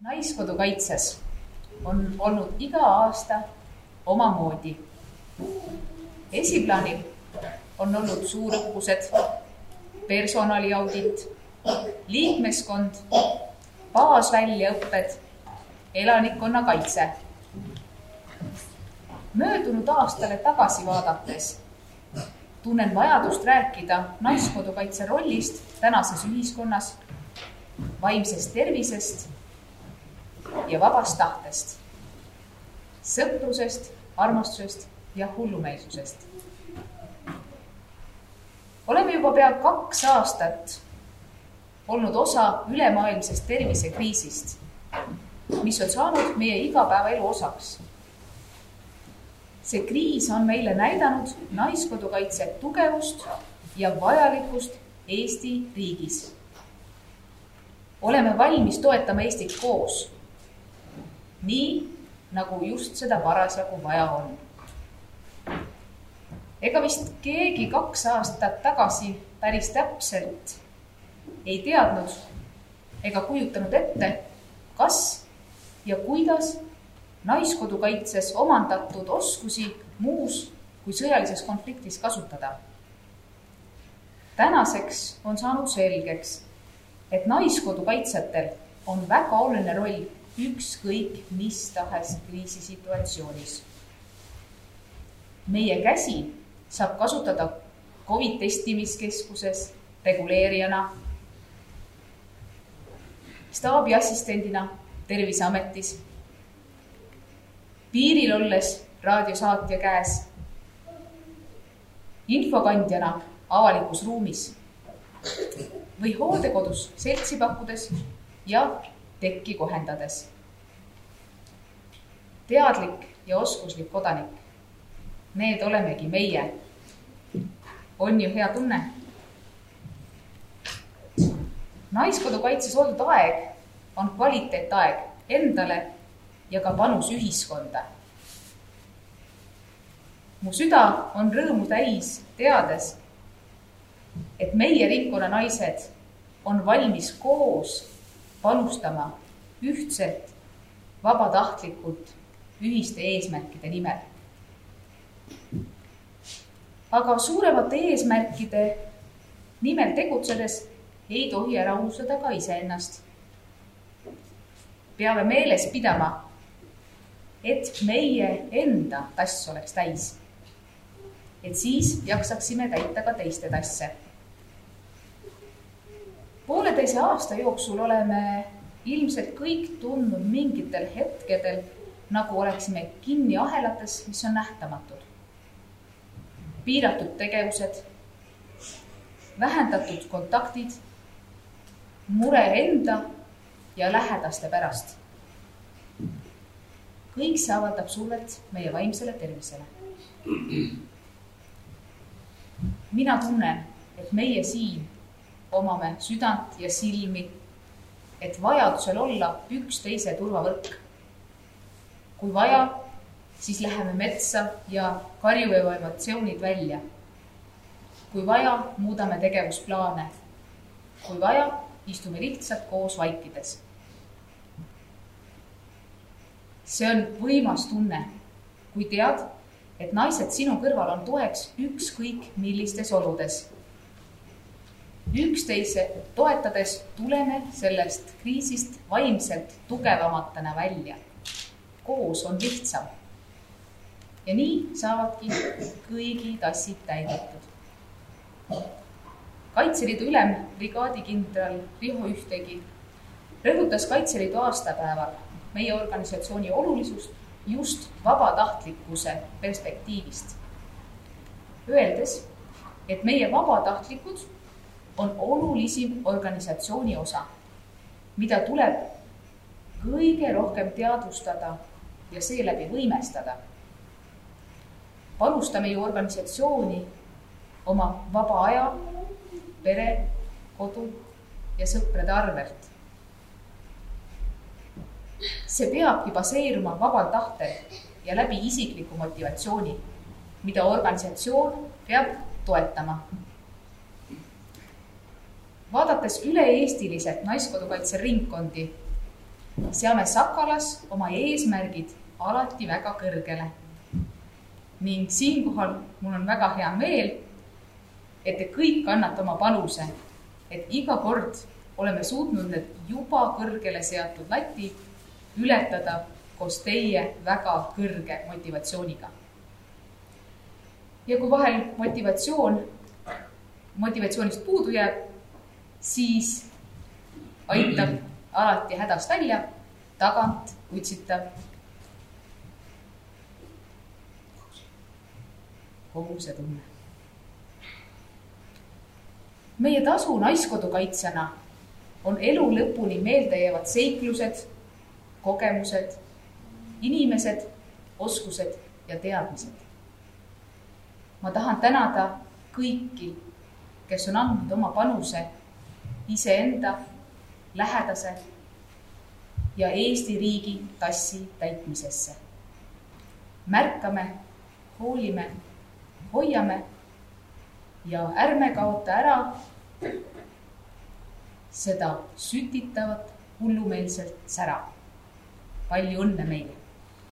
naiskodukaitses on olnud iga aasta omamoodi. esiplaanil on olnud suurõppused, personaliaudit, liikmeskond, baasväljaõpped, elanikkonnakaitse. möödunud aastale tagasi vaadates tunnen vajadust rääkida naiskodukaitse rollist tänases ühiskonnas, vaimsest tervisest ja vabast tahtest, sõprusest, armastusest ja hullumeelsusest. oleme juba pea kaks aastat olnud osa ülemaailmsest tervisekriisist, mis on saanud meie igapäevaelu osaks. see kriis on meile näidanud naiskodukaitse tugevust ja vajalikkust Eesti riigis. oleme valmis toetama Eestit koos nii, nagu just seda parasjagu vaja on. ega vist keegi kaks aastat tagasi päris täpselt ei teadnud ega kujutanud ette, kas ja kuidas naiskodukaitses omandatud oskusi muus kui sõjalises konfliktis kasutada. tänaseks on saanud selgeks, et naiskodukaitsjatel on väga oluline roll ükskõik mis tahes kriisisituatsioonis. meie käsi saab kasutada Covid testimiskeskuses reguleerijana, staabiassistendina Terviseametis, piiril olles raadiosaatja käes, infokandjana avalikus ruumis või hooldekodus seltsi pakkudes ja tekki kohendades. teadlik ja oskuslik kodanik. Need olemegi meie. on ju hea tunne? naiskodukaitses oldud aeg on kvaliteetaeg endale ja ka panus ühiskonda. mu süda on rõõmu täis, teades, et meie ringkonna naised on valmis koos panustama ühtselt, vabatahtlikult, ühiste eesmärkide nimel. aga suuremate eesmärkide nimel tegutsedes ei tohi ära unustada ka iseennast. peame meeles pidama, et meie enda tass oleks täis. et siis jaksaksime täita ka teiste tasse pooleteise aasta jooksul oleme ilmselt kõik tundnud mingitel hetkedel, nagu oleksime kinni ahelates, mis on nähtamatud. piiratud tegevused, vähendatud kontaktid, mure enda ja lähedaste pärast. kõik see avaldab survet meie vaimsele tervisele. mina tunnen, et meie siin omame südant ja silmi, et vajadusel olla üksteise turvavõrk. kui vaja, siis läheme metsa ja karjume emotsioonid välja. kui vaja, muudame tegevusplaane. kui vaja, istume lihtsalt koos vaikides. see on võimas tunne, kui tead, et naised sinu kõrval on toeks ükskõik millistes oludes üksteise toetades tuleme sellest kriisist vaimselt tugevamatena välja. koos on lihtsam. ja nii saavadki kõigi tassid täidetud. kaitseliidu ülem, brigaadikindral Riho Ühtegi rõhutas Kaitseliidu aastapäeval meie organisatsiooni olulisust just vabatahtlikkuse perspektiivist. Öeldes, et meie vabatahtlikud on olulisim organisatsiooni osa, mida tuleb kõige rohkem teadvustada ja seeläbi võimestada. panustame ju organisatsiooni oma vaba aja, pere, kodu ja sõprade arvelt. see peabki baseeruma vabal tahtel ja läbi isikliku motivatsiooni, mida organisatsioon peab toetama vaadates üle-eestiliselt naiskodukaitse ringkondi, seame Sakalas oma eesmärgid alati väga kõrgele. ning siinkohal mul on väga hea meel, et te kõik annate oma panuse, et iga kord oleme suutnud need juba kõrgele seatud lati ületada koos teie väga kõrge motivatsiooniga. ja kui vahel motivatsioon, motivatsioonist puudu jääb, siis aitab alati hädast välja, tagant utsitav kohusetunne. meie tasu naiskodukaitsjana on elu lõpuni meeldejäävad seiklused, kogemused, inimesed, oskused ja teadmised. ma tahan tänada kõiki, kes on andnud oma panuse iseenda lähedase ja Eesti riigi tassi täitmisesse. märkame, hoolime, hoiame ja ärme kaota ära seda sütitavat hullumeelselt sära. palju õnne meile!